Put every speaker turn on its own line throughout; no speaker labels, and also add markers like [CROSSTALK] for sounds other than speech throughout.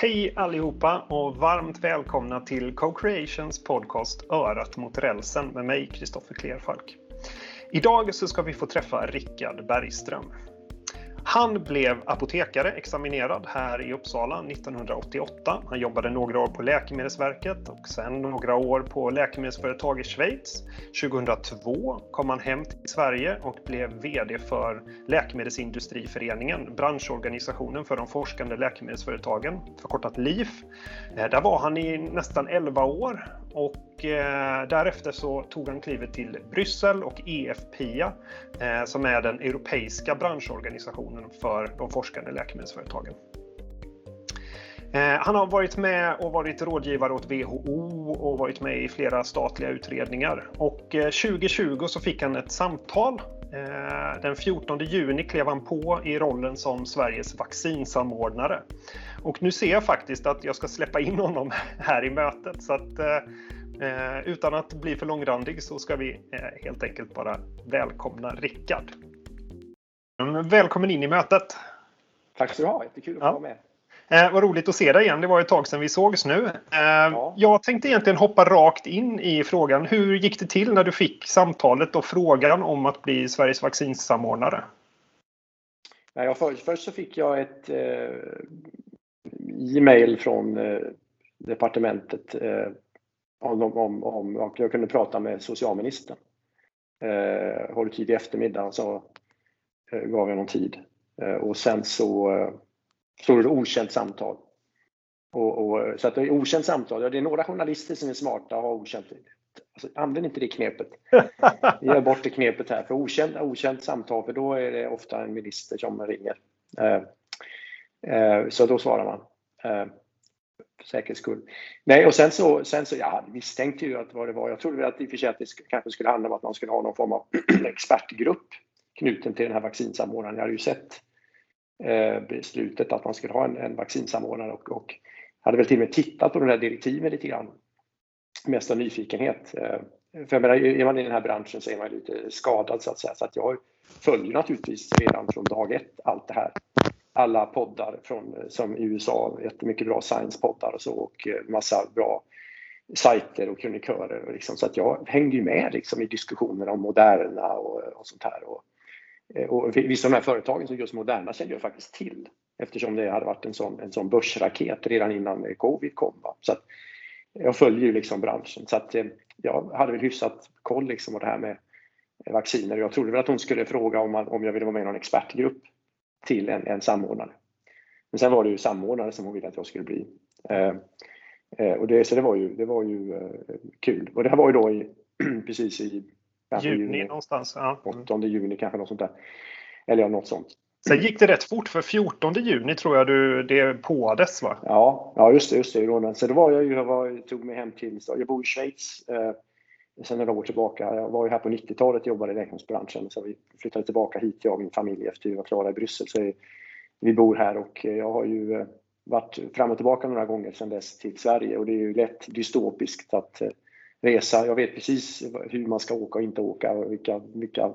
Hej allihopa och varmt välkomna till Co-Creations podcast Örat mot rälsen med mig, Kristoffer Klerfalk. Idag så ska vi få träffa Rickard Bergström. Han blev apotekare, examinerad här i Uppsala 1988. Han jobbade några år på Läkemedelsverket och sen några år på läkemedelsföretag i Schweiz. 2002 kom han hem till Sverige och blev VD för Läkemedelsindustriföreningen, branschorganisationen för de forskande läkemedelsföretagen, förkortat LIF. Eh, där var han i nästan 11 år och eh, därefter så tog han klivet till Bryssel och EFPIA eh, som är den europeiska branschorganisationen för de forskande läkemedelsföretagen. Eh, han har varit med och varit rådgivare åt WHO och varit med i flera statliga utredningar. Och eh, 2020 så fick han ett samtal. Den 14 juni klev han på i rollen som Sveriges vaccinsamordnare. Och nu ser jag faktiskt att jag ska släppa in honom [LAUGHS] här i mötet. Så att, eh, utan att bli för långrandig så ska vi eh, helt enkelt bara välkomna Rickard. Mm, välkommen in i mötet!
Tack så du ha, jättekul att få ja. vara med.
Eh, vad roligt att se dig igen. Det var ett tag sedan vi sågs nu. Eh, ja. Jag tänkte egentligen hoppa rakt in i frågan. Hur gick det till när du fick samtalet och frågan om att bli Sveriges vaccinsamordnare?
Ja, först, först så fick jag ett eh, e-mail från eh, departementet eh, om, om, om jag kunde prata med socialministern. Eh, har du tid i eftermiddag så eh, gav jag någon tid. Eh, och sen så stod det okänt samtal. Och, och, så att det är okänt samtal. Ja, det är några journalister som är smarta och har okänt. Alltså, använd inte det knepet. [LAUGHS] Ge bort det knepet här. För okänt, okänt samtal, för då är det ofta en minister som ringer. Eh, eh, så då svarar man. Eh, för säkerhets skull. Nej, och sen så, sen så ja, misstänkte ju att vad det var. Jag trodde att i och för sig att det kanske skulle handla om att man skulle ha någon form av [CLEARS THROAT] expertgrupp knuten till den här vaccinsamordnaren. Jag hade ju sett Eh, beslutet att man skulle ha en, en vaccinsamordnare och, och hade väl till och med tittat på de där direktiven lite grann. Mest av nyfikenhet. Eh, för jag menar, är man i den här branschen så är man lite skadad så att säga. Så att jag följer naturligtvis redan från dag ett allt det här alla poddar från, som i USA, jättemycket bra science-poddar och så och eh, massa bra sajter och kronikörer. Och liksom, så att jag hängde ju med liksom, i diskussionerna om Moderna och, och sånt här. Och, Eh, och vissa av de här företagen som just Moderna kände jag faktiskt till eftersom det hade varit en sån, en sån börsraket redan innan eh, covid kom. Va? Så att jag följer ju liksom branschen så att eh, jag hade väl hyfsat koll liksom på det här med vacciner. Jag trodde väl att hon skulle fråga om, man, om jag ville vara med i någon expertgrupp till en, en samordnare. Men sen var det ju samordnare som hon ville att jag skulle bli. Eh, eh, och det, så det var ju, det var ju eh, kul. Och det här var ju då i, [CLEARS THROAT] precis i
juni, juni någonstans. Ja.
8 juni kanske något sånt där. Eller ja, något sånt.
Sen gick det rätt fort för 14 juni tror jag du, det påades va?
Ja, ja just det. Just det. Så då var jag ju, jag var, tog mig hem till, jag bor i Schweiz eh, sen några år tillbaka. Jag var ju här på 90-talet och jobbade i läkemedelsbranschen så vi flyttade tillbaka hit, jag och min familj efter vi var klara i Bryssel. Så vi bor här och jag har ju eh, varit fram och tillbaka några gånger sedan dess till Sverige och det är ju lätt dystopiskt att eh, resa. Jag vet precis hur man ska åka och inte åka och vilka, vilka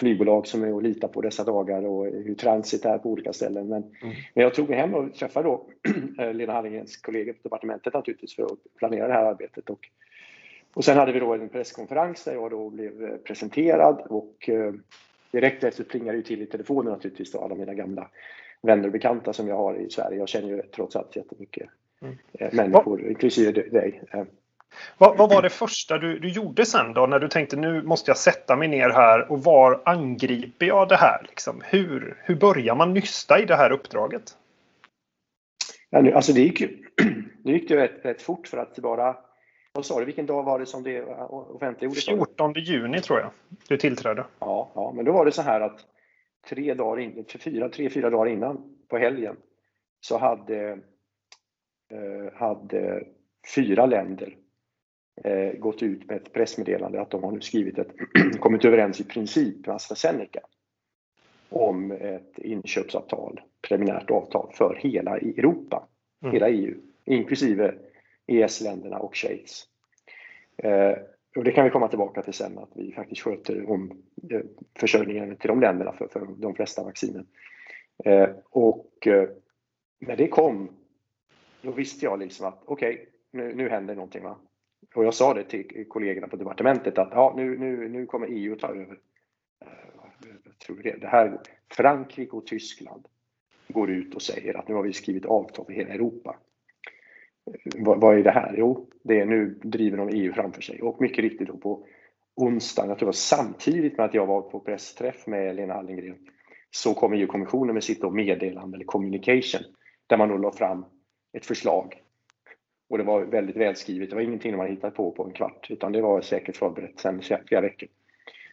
flygbolag som är att lita på dessa dagar och hur transit är på olika ställen. Men, mm. men jag tog mig hem och träffade då [CLEARS THROAT] Lena Hallingens kollegor på departementet naturligtvis för att planera det här arbetet. Och och sen hade vi då en presskonferens där jag då blev eh, presenterad och eh, direkt efter plingade det till i telefonen naturligtvis då alla mina gamla vänner och bekanta som jag har i Sverige. Jag känner ju trots allt jättemycket mm. Eh, människor, inklusive dig.
Vad, vad, var det första du, du gjorde sen då när du tänkte nu måste jag sätta mig ner här och var angriper jag det här? Liksom? Hur, hur börjar man nysta i det här uppdraget?
Ja, nu, alltså det gick ju, [CLEARS THROAT] det gick ju rätt, rätt fort för att bara vad sa du, vilken dag var det som det offentliggjordes?
14 juni tror jag du tillträdde.
Ja, ja, men då var det så här att tre, dagar in, fyra, tre, fyra dagar innan på helgen så hade, eh, hade fyra länder gått ut med ett pressmeddelande att de har nu skrivit ett, [CLEARS THROAT] kommit överens i princip med AstraZeneca om ett inköpsavtal, preliminärt avtal för hela Europa, mm. hela EU, inklusive EES-länderna och Schweiz. Eh, och det kan vi komma tillbaka till sen, att vi faktiskt sköter om eh, försörjningen till de länderna för, för de flesta vacciner. Eh, och när det kom då visste jag liksom att okej, okay, nu, nu händer någonting. Va? Och jag sa det till kollegorna på departementet att ja, nu, nu, nu kommer EU att ta över. Jag tror det, det här, Frankrike och Tyskland går ut och säger att nu har vi skrivit avtal för hela Europa. Eh, vad, vad är det här? Jo, det är nu driver de EU framför sig och mycket riktigt då på onsdagen, jag tror det var samtidigt med att jag var på pressträff med Lena Hallengren, så kom EU-kommissionen med sitt meddelande, eller communication, där man då la fram ett förslag. Och det var väldigt välskrivet, det var ingenting man hittade på på en kvart, utan det var säkert förberett sedan flera veckor.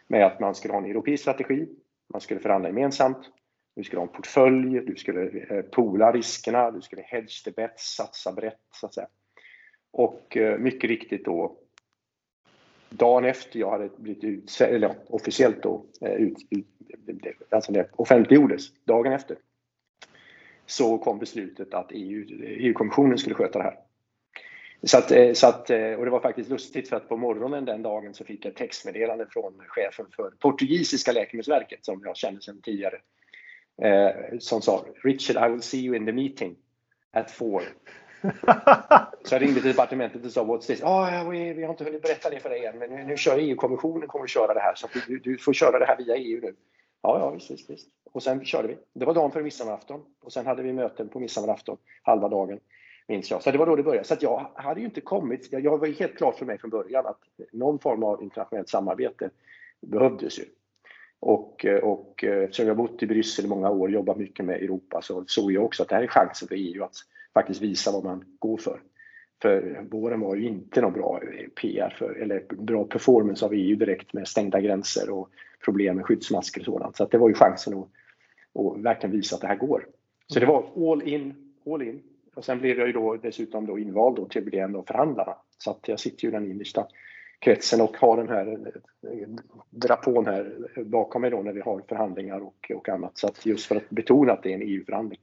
Med att man skulle ha en europeisk strategi, man skulle förhandla gemensamt, du skulle ha en portfölj, du skulle eh, poola riskerna, du skulle hedge the bets, satsa brett så att säga. Och eh, mycket riktigt då dagen efter jag hade blivit utsedd, eller officiellt då, eh, ut, ut, alltså det offentliggjordes, dagen efter, så kom beslutet att EU, EU-kommissionen skulle sköta det här. Så att, så att, och det var faktiskt lustigt för att på morgonen den dagen så fick jag ett textmeddelande från chefen för portugisiska läkemedelsverket som jag kände sedan tidigare eh, som sa Richard, I will see you in the meeting at four. [LAUGHS] så jag ringde till departementet och sa What's this? Oh, vi, vi har inte hunnit berätta det för dig än men nu, nu kör EU-kommissionen kommer att köra det här så du, du, får köra det här via EU nu. Ja, ja visst, visst, visst. Och sen körde vi. Det var dagen för midsommarafton och sen hade vi möten på midsommarafton halva dagen minns jag. Så det var då det började. Så att jag hade ju inte kommit, jag var helt klart för mig från början att någon form av internationellt samarbete behövdes ju. Och, och eh, eftersom jag bott i Bryssel i många år, jobbat mycket med Europa, så såg jag också att det här är chansen för EU att faktiskt visa vad man går för. För våren var ju inte någon bra eh, PR för, eller bra performance av EU direkt med stängda gränser och problem med skyddsmasker och sådant. Så att det var ju chansen att, att verkligen visa att det här går. Så det var all in, all in. Och sen blev jag ju då dessutom då invald då till att bli en av förhandlarna. Så att jag sitter ju i den innersta kretsen och har den här eh, drapån här bakom mig då när vi har förhandlingar och, och annat. Så att just för att betona att det är en EU-förhandling.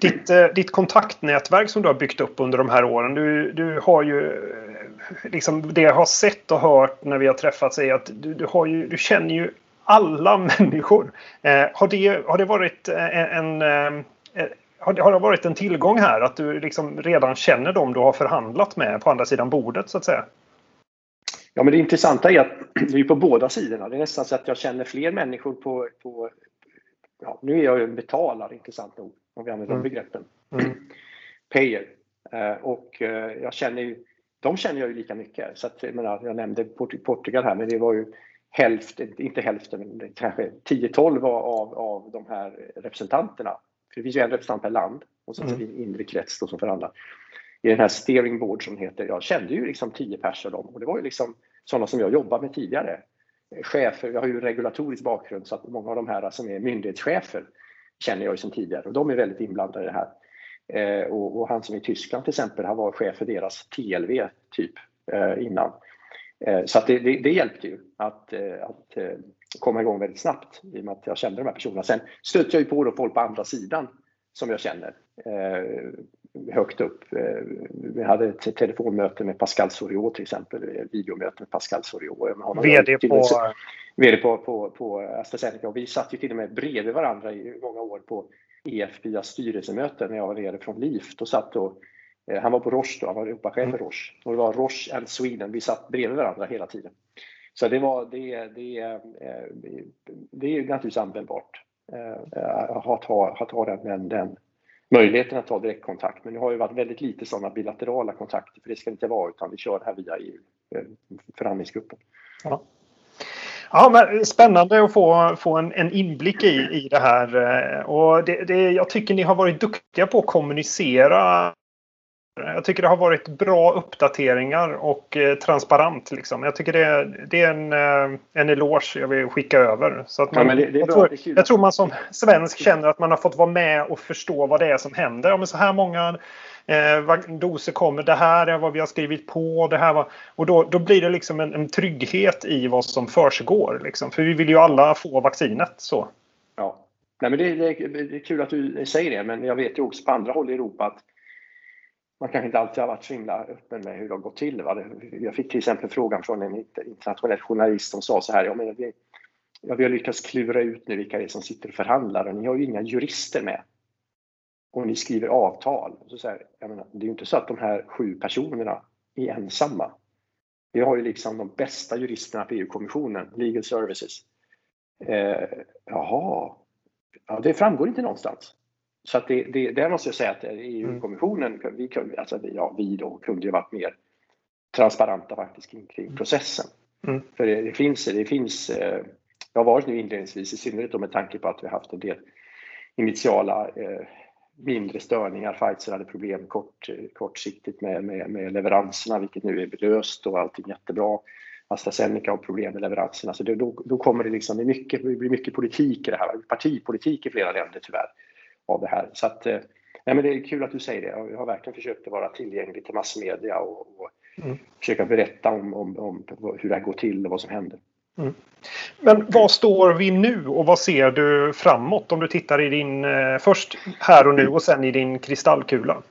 Ditt, eh, ditt kontaktnätverk som du har byggt upp under de här åren. Du, du har ju eh, liksom det jag har sett och hört när vi har träffats är att du, du, har ju, du känner ju alla [LAUGHS] människor. Eh, har, det, har det varit en, en har det, har det varit en tillgång här att du liksom redan känner dem du har förhandlat med på andra sidan bordet så att säga?
Ja, men det intressanta är att [CLEARS THROAT] det är på båda sidorna. Det är nästan så att jag känner fler människor på... på ja, nu är jag ju en betalare, intressant nog, om vi använder mm. de begreppen. Mm. [CLEARS THROAT] Payer. Eh, och eh, jag känner ju, de känner jag ju lika mycket. Så att, jag, menar, jag nämnde Portugal här, men det var ju hälften, inte hälften, men kanske 10-12 av, av de här representanterna. För det finns ju en representant per land och sen mm. så en inre krets då som förhandlar i den här steering board som heter, jag kände ju liksom 10 pers av dem och det var ju liksom sådana som jag jobbat med tidigare. Chefer, jag har ju regulatorisk bakgrund så att många av de här som är myndighetschefer känner jag ju sedan tidigare och de är väldigt inblandade i det här. Eh, och, och, han som är i Tyskland till exempel, han var chef för deras TLV typ eh, innan. Eh, så att det, det, det, hjälpte ju att, eh, att eh, komma igång väldigt snabbt i och med att jag kände de här personerna. Sen stötte jag ju på då folk på andra sidan som jag känner eh, högt upp. Eh, vi hade ett telefonmöte med Pascal Soriot till exempel, videomöte med Pascal Soriot.
VD på...
VD på, på, på AstraZeneca och vi satt ju till och med bredvid varandra i många år på EF-BIA styrelsemöten när jag var nere från LIF. Då satt då, eh, han var på Roche då, han var Europachef för mm. Roche. Och det var Roche and Sweden, vi satt bredvid varandra hela tiden. Så det var, det, det, eh, det är naturligtvis användbart eh, att ha, att ha den, den möjligheten att ta direktkontakt. Men det har ju varit väldigt lite sådana bilaterala kontakter, för det ska det inte vara, utan vi kör det här via EU, eh, förhandlingsgruppen.
Ja. Ja, men spännande att få, få en, en inblick i, i det här. Och det, det, jag tycker ni har varit duktiga på att kommunicera jag tycker det har varit bra uppdateringar och eh, transparent. Liksom. Jag tycker det, det är en, eh, en eloge jag vill skicka över. Så att man, ja, det, det jag, tror, jag, tror, man som svensk känner att man har fått vara med och förstå vad det är som händer. Ja, men så här många eh, doser kommer, det här är vad vi har skrivit på. Det här var, och då, då blir det liksom en, en trygghet i vad som försiggår. Liksom. För vi vill ju alla få vaccinet. Så.
Ja, Nej, men det, det, det är kul att du säger det, men jag vet ju också på andra håll i Europa att man kanske inte alltid har varit så himla öppen med hur det har gått till. Va? Jag fick till exempel frågan från en internationell journalist som sa så här, ja, men vi, ja, vi har lyckats klura ut nu vilka det är som sitter och förhandlar och ni har ju inga jurister med. och ni skriver avtal. Så så här, menar, det är ju inte så att de här sju personerna är ensamma. Vi har ju liksom de bästa juristerna på EU-kommissionen, Legal Services. Eh, jaha, ja, det framgår inte någonstans. Så att det, det, där måste jag säga att EU-kommissionen, vi, alltså vi, ja, vi då kunde ju varit mer transparenta faktiskt kring, kring mm. processen. Mm. För det, det, finns, det finns, eh, jag har varit nu inledningsvis, i synnerhet då med tanke på att vi haft en del initiala eh, mindre störningar. Pfizer hade problem kort, kortsiktigt med, med, med leveranserna, vilket nu är löst och allting jättebra. AstraZeneca har problem med leveranserna. Så det, då, då kommer det liksom, det, mycket, det blir mycket politik i det här, partipolitik i flera länder tyvärr av det här. Så att, eh, nej, men det är kul att du säger det. Jag har verkligen försökt att vara tillgänglig till massmedia och, och mm. försöka berätta om, om, om, hur det här går till och vad som händer. Mm.
Men var står vi nu och vad ser du framåt om du tittar i din, eh, först här och nu och sen i din kristallkula?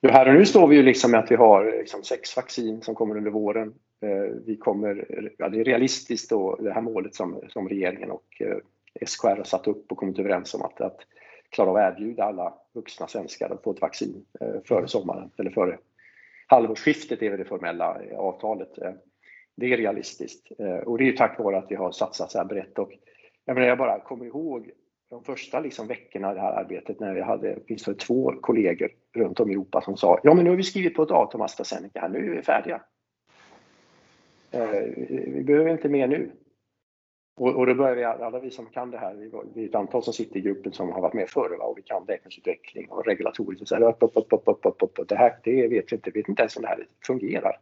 Ja, här och nu står vi ju liksom med att vi har liksom sex vaccin som kommer under våren. Eh, vi kommer, ja, det är realistiskt då, det här målet som, som regeringen och SKR har satt upp och kommit överens om att, att klara av att erbjuda alla vuxna svenskar att få ett vaccin eh, före sommaren eller före halvårsskiftet är väl det formella eh, avtalet. Eh, det är realistiskt och det är tack vare att vi har satsat så här brett. Och jag, menar, jag bara kommer ihåg de första liksom veckorna i det här arbetet när vi hade åtminstone två kollegor runt om i Europa som sa ja men nu har vi skrivit på ett avtal med AstraZeneca, nu är vi färdiga. Eh, vi behöver inte mer nu. Och, och då börjar vi, alla vi som kan det här, vi, vi är ett antal som sitter i gruppen som har varit med förr va? och vi kan läkemedelsutveckling och regulatoriskt och så här, upp, upp, upp, upp, upp, upp, det här, det vet vi inte, vi vet inte ens om det här fungerar.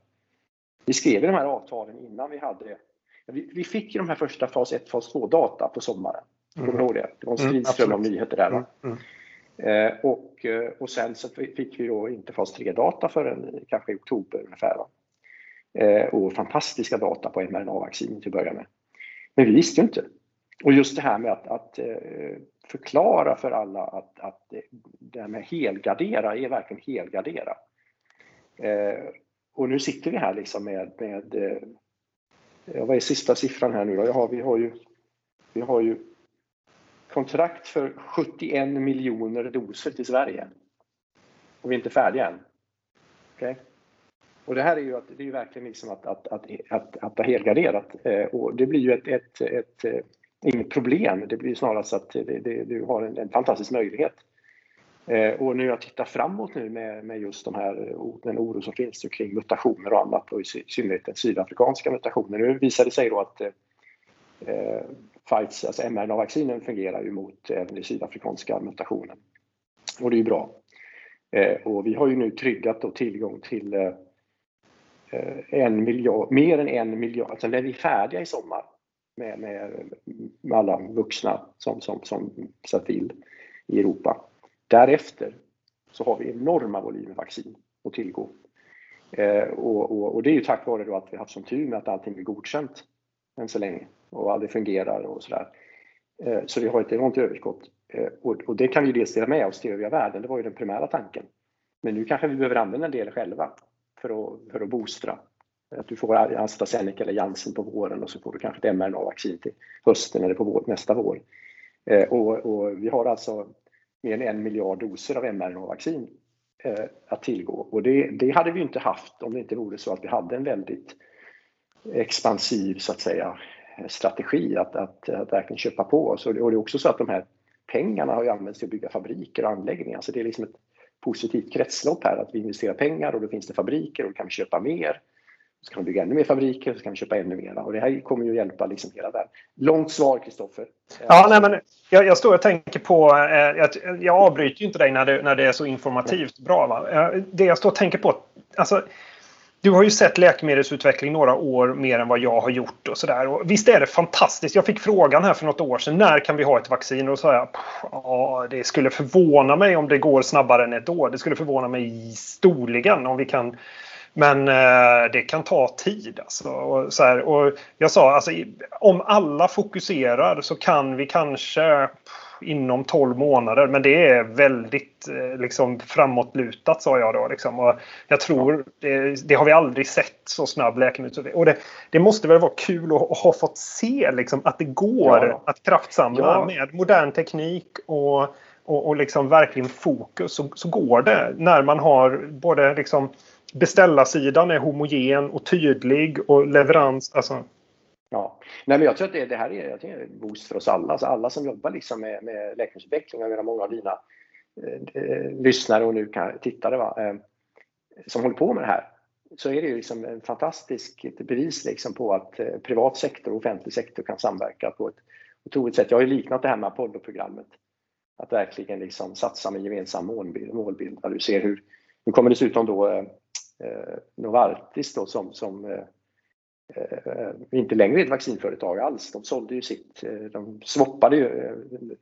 Vi skrev de här avtalen innan vi hade, vi, vi fick ju de här första fas 1, fas 2 data på sommaren. Kommer du ihåg det? Det var en stridström av nyheter där. Va? Mm. Eh, och, eh, och sen så fick vi då inte fas 3-data förrän kanske i oktober ungefär. Va? Eh, och fantastiska data på mRNA-vaccin till att börja med. Men vi visste ju inte. Och just det här med att, att eh, förklara för alla att, att det här med helgardera är verkligen helgardera. Eh, och nu sitter vi här liksom med, med eh, vad är sista siffran här nu då? Jaha, vi har ju, vi har ju kontrakt för 71 miljoner doser till Sverige. Och vi är inte färdiga än. Okay? Och det här är ju, att, det är verkligen liksom att, att, att, att, att ha helgarderat. Eh, och det blir ju ett, ett, ett, ett inget problem. Det blir snarast att det, det, du har en, en fantastisk möjlighet. Eh, och när jag tittar framåt nu med, med just de här, eh, den oro som finns kring mutationer och annat och i synnerhet den sydafrikanska mutationen. Nu visar det sig då att eh, eh, Pfizer, alltså mRNA-vaccinen fungerar ju mot även den sydafrikanska mutationen. Och det är ju bra. Eh, och vi har ju nu tryggat då tillgång till eh, Eh, en miljard, mer än en miljard, alltså när vi är färdiga i sommar med, med, med alla vuxna som, som, som satt till i Europa. Därefter så har vi enorma volymer vaccin att tillgå. Eh, och, och, och, det är ju tack vare då att vi haft som tur med att allting är godkänt än så länge och aldrig fungerar och sådär. Eh, så vi har ett enormt överskott eh, och det kan vi dels dela med oss till övriga världen. Det var ju den primära tanken. Men nu kanske vi behöver använda en del själva för att, för att boostra. Att du får AstraZeneca eller Janssen på våren och så får du kanske ett mRNA-vaccin till hösten eller på vår, nästa vår. Eh, och, och, vi har alltså mer än en miljard doser av mRNA-vaccin eh, att tillgå. Och det, det, hade vi inte haft om det inte vore så att vi hade en väldigt expansiv så att säga strategi att, att, att verkligen köpa på oss. Och det är också så att de här pengarna har ju använts till att bygga fabriker och anläggningar. Så det är liksom ett positivt kretslopp här att vi investerar pengar och då finns det fabriker och då kan vi köpa mer. Så kan vi bygga ännu mer fabriker och så kan vi köpa ännu mer. Och det här kommer ju att hjälpa liksom hela världen. Långt svar Kristoffer.
Ja, nej, men jag, jag står och tänker på, eh, jag, jag avbryter ju inte dig när det, när det är så informativt bra. Va? Eh, det jag står och tänker på, alltså du har ju sett läkemedelsutveckling några år mer än vad jag har gjort och sådär. Visst är det fantastiskt. Jag fick frågan här för något år sedan. När kan vi ha ett vaccin? Och då sa jag ja, det skulle förvåna mig om det går snabbare än ett år. Det skulle förvåna mig storligen om vi kan men eh, det kan ta tid. Alltså. Och, så här, och jag sa alltså om alla fokuserar så kan vi kanske inom 12 månader. Men det är väldigt eh, liksom, framåtlutat sa jag då. Liksom. Och jag tror det, det, har vi aldrig sett så snabb läkemedelsutveckling. Och det, det, måste väl vara kul att, att ha fått se liksom, att det går ja. att kraftsamla ja. med modern teknik och, och, och liksom verkligen fokus. Så, så går det när man har både liksom, beställarsidan är homogen och tydlig och leverans. Alltså,
Ja, Nej, men jag tror att det, det här är, jag är en boost för oss alla. Alltså alla som jobbar liksom med, med läkemedelsutveckling, jag menar många av dina eh, eh, lyssnare och nu kan, tittare va, eh, som håller på med det här, så är det ju liksom en fantastisk bevis liksom på att eh, privat sektor och offentlig sektor kan samverka på ett otroligt sätt. Jag har ju liknat det här med Apollo-programmet. Att verkligen liksom satsa med gemensam målbild. målbild du ser hur, nu kommer dessutom då eh, eh, Novartis då som, som Eh, inte längre ett vaccinföretag alls. De sålde ju sitt, eh, de swappade ju eh,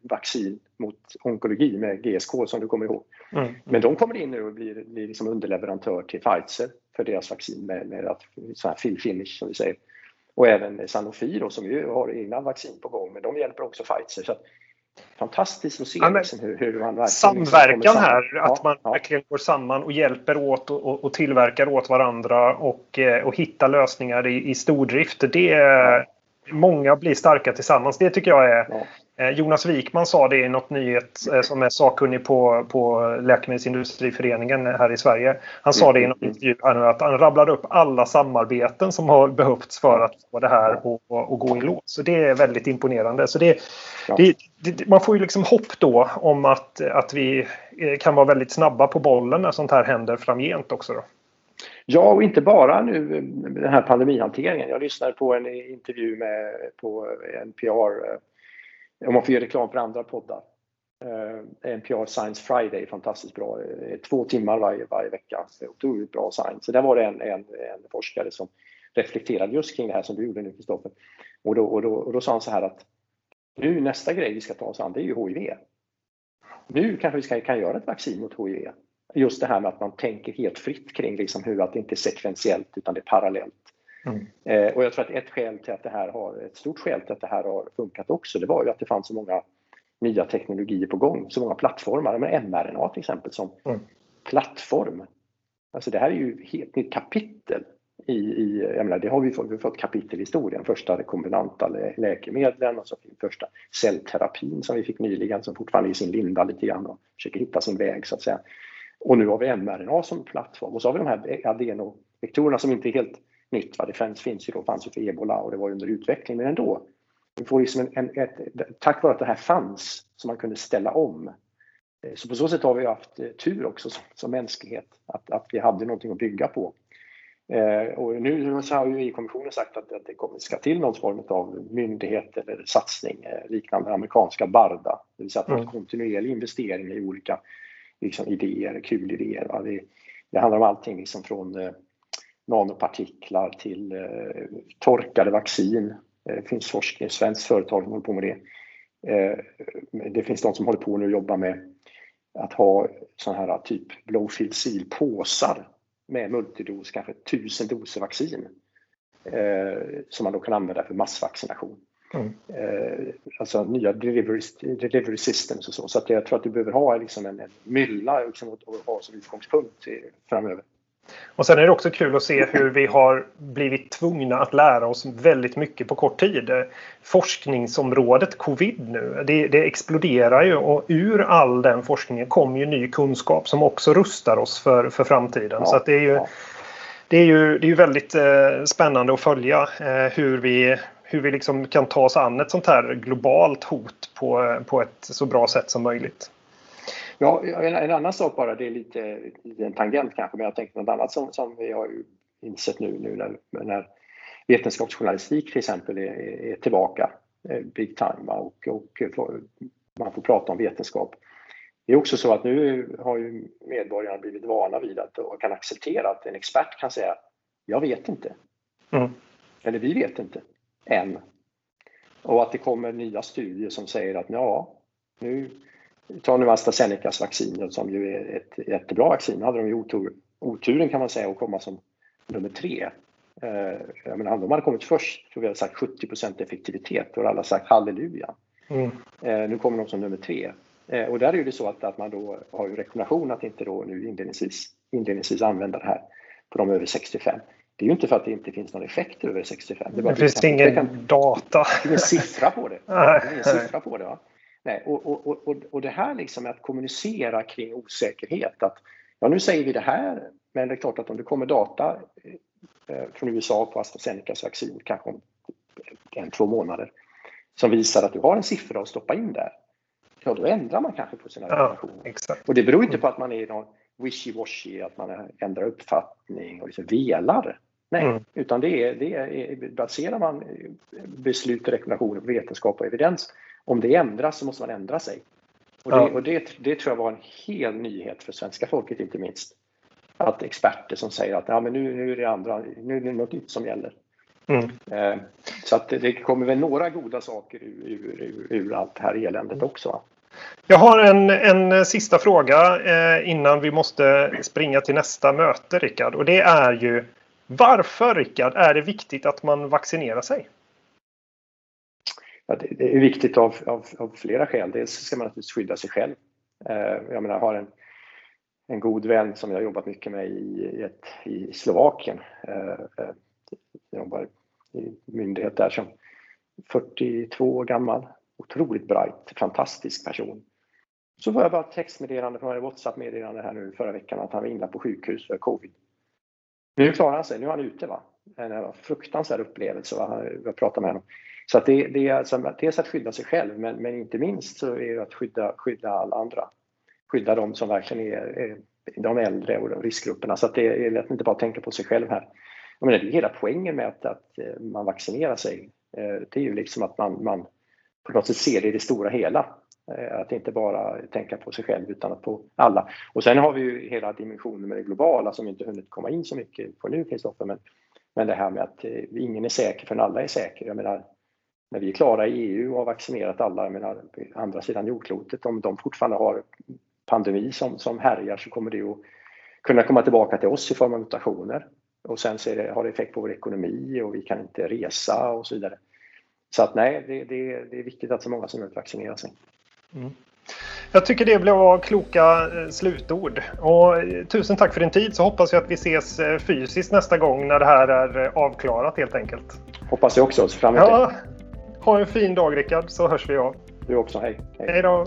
vaccin mot onkologi med GSK som du kommer ihåg. Mm. Men de kommer in nu och blir, blir liksom underleverantör till Pfizer för deras vaccin med, med att, så här fill finish som vi säger. Och även Sanofi då, som ju har egna vaccin på gång, men de hjälper också Pfizer. Så fantastiskt att se ja, liksom hur, hur, man verkligen
Samverkan liksom här, att man ja. verkligen går samman och hjälper åt och, och, tillverkar åt varandra och, eh, och hittar lösningar i, i stordrift. Det, ja. Många blir starka tillsammans. Det tycker jag är Jonas Wikman sa det i något nyhet eh, som är sakkunnig på, på Läkemedelsindustriföreningen här i Sverige. Han sa det i någon intervju här nu att han rabblade upp alla samarbeten som har behövts för att få det här att gå i lås. Så det är väldigt imponerande. Så det, det, det, man får ju liksom hopp då om att, att vi eh, kan vara väldigt snabba på bollen när sånt här händer framgent också. Då.
Ja, och inte bara nu den här pandemihanteringen. Jag lyssnade på en intervju med, på NPR om man får göra reklam för andra poddar. Eh, NPR Science Friday, är fantastiskt bra. Eh, två timmar varje, varje vecka. Otroligt bra science. Så där var det en, en, en forskare som reflekterade just kring det här som du gjorde nu Kristoffer. Och då, och, då, och då sa han så här att nu nästa grej vi ska ta oss an det är ju HIV. Nu kanske vi ska, kan göra ett vaccin mot HIV. Just det här med att man tänker helt fritt kring liksom hur att det inte är sekventiellt utan det är parallellt. Mm. Eh, och jag tror att ett skäl till att det här har, ett stort skäl till att det här har funkat också, det var ju att det fanns så många nya teknologier på gång, så många plattformar. Men mRNA till exempel som mm. plattform. Alltså det här är ju ett helt nytt kapitel i, i jag menar, det har vi fått, vi fått kapitel i historien. Första rekombinanta läkemedlen och så första cellterapin som vi fick nyligen som fortfarande är i sin linda lite grann och försöker hitta sin väg så att säga. Och nu har vi mRNA som plattform och så har vi de här adenovektorerna som inte är helt nytt. Va? Det fanns, finns ju då, fanns ju för ebola och det var under utveckling, men ändå. Vi får liksom en, en, ett, tack vare att det här fanns, så man kunde ställa om. Eh, så på så sätt har vi haft eh, tur också som, som mänsklighet, att, att vi hade någonting att bygga på. Eh, och nu så har ju EU-kommissionen sagt att, att det kommer, ska till någon form av myndighet eller satsning eh, liknande amerikanska Barda. Det vill säga att mm. kontinuerlig investering i olika liksom, idéer, kul idéer. Det, det handlar om allting liksom från eh, nanopartiklar till eh, torkade vaccin. Eh, det finns forskning, svenskt företag som håller på med det. Eh, det finns de som håller på nu och jobbar med att ha sådana här typ blowfield seal påsar med multidos, kanske tusen doser vaccin som man då kan använda för massvaccination. Mm. alltså nya delivery, delivery systems och så. Så att jag tror att du behöver ha liksom en, en mylla liksom, att, att ha som utgångspunkt framöver.
Och sen är det också kul att se hur vi har blivit tvungna att lära oss väldigt mycket på kort tid. Forskningsområdet covid nu, det, det exploderar ju och ur all den forskningen kommer ju ny kunskap som också rustar oss för, för framtiden. Ja, Så det är ju, ja. det är ju, det är ju väldigt eh, spännande att följa eh, hur vi, hur vi liksom kan ta oss an ett sånt här globalt hot på, på ett så bra sätt som möjligt.
Ja, en, en, annan sak bara, det är lite, lite en tangent kanske, men jag tänkte något annat som, som vi har insett nu, nu när, när vetenskapsjournalistik till exempel är, är tillbaka eh, big time och, och man får prata om vetenskap. Det är också så att nu har ju medborgarna blivit vana vid att och kan acceptera att en expert kan säga jag vet inte. Mm. Eller vi vet inte än. Och att det kommer nya studier som säger att ja, nu Ta nu AstraZenecas vaccin som ju är ett jättebra vaccin. hade de ju otur, oturen kan man säga att komma som nummer tre. Eh, jag menar, om de hade kommit först så vi hade sagt 70% effektivitet och alla sagt halleluja. Mm. Eh, nu kommer de som nummer tre. Eh, och där är det så att, att man då har ju rekommendation att inte då nu inledningsvis, inledningsvis använda det här på de över 65. Det är ju inte för att det inte finns någon effekt över 65.
Det, bara det finns ingen kan, data.
Det är ingen siffra på det. [LAUGHS] Det är ingen siffra på det. Va? Nej, och, och, och, och det här liksom med att kommunicera kring osäkerhet. Att ja, nu säger vi det här, men det är klart att om det kommer data eh, från USA på AstraZenecas vaccin kanske om en, två månader som visar att du har en siffra att stoppa in där. Ja, då ändrar man kanske på sina ja, Och det beror inte på att man är någon wishy-washy, att man ändrar uppfattning och liksom velar. Nej, mm. utan det är, det är, baserar man beslut och rekommendationer på vetenskap och evidens. Om det ändras så måste man ändra sig. Och, det, ja. och det, det, tror jag var en hel nyhet för svenska folket inte minst. Att experter som säger att ja, men nu, nu är det andra, nu är det något nytt som gäller. Mm. Eh, så att det kommer väl några goda saker ur, ur, ur, ur allt det här eländet också.
Jag har en, en sista fråga eh, innan vi måste springa till nästa möte, Rickard. Och det är ju varför, Rickard, är det viktigt att man vaccinerar sig?
Ja, det, är viktigt av, av, av, flera skäl. Dels ska man naturligtvis skydda sig själv. Eh, jag menar, jag har en, en god vän som jag har jobbat mycket med i, ett, i Slovakien. Eh, eh, jag jobbar i myndighet där som 42 år gammal otroligt bright, fantastisk person. Så får jag bara ett textmeddelande från WhatsApp-meddelande här nu förra veckan att han var inlagd på sjukhus för covid. Nu klarar han sig, nu är han ute. Va? En fruktansvärd upplevelse, va? jag pratade med honom. Så att det, det är alltså, dels att skydda sig själv, men, men inte minst så är det att skydda, skydda alla andra. Skydda de som verkligen är, är de äldre och riskgrupperna. Så att det är lätt att inte bara tänka på sig själv här. Jag menar, det är hela poängen med att, att eh, man vaccinerar sig. Eh, det är ju liksom att man, man på något sätt ser det i det stora hela. Eh, att inte bara tänka på sig själv utan på alla. Och sen har vi ju hela dimensionen med det globala som vi inte hunnit komma in så mycket på nu Kristoffer. Men, men det här med att ingen är säker förrän alla är säkra. Jag menar, när vi är klara i EU och har vaccinerat alla, jag menar, andra sidan jordklotet, om de fortfarande har pandemi som, som härjar så kommer det att kunna komma tillbaka till oss i form av mutationer. Och sen det, har det effekt på vår ekonomi och vi kan inte resa och så vidare. Så att nej, det, det, det är viktigt att så många som möjligt vaccinerar sig. Mm.
Jag tycker det blev kloka eh, slutord. Och eh, tusen tack för din tid så hoppas jag att vi ses eh, fysiskt nästa gång när det här är avklarat helt enkelt.
Hoppas jag också. Så fram emot ja.
Ha en fin dag Rickard så hörs vi av.
Du också. Hej.
Hej, hej då.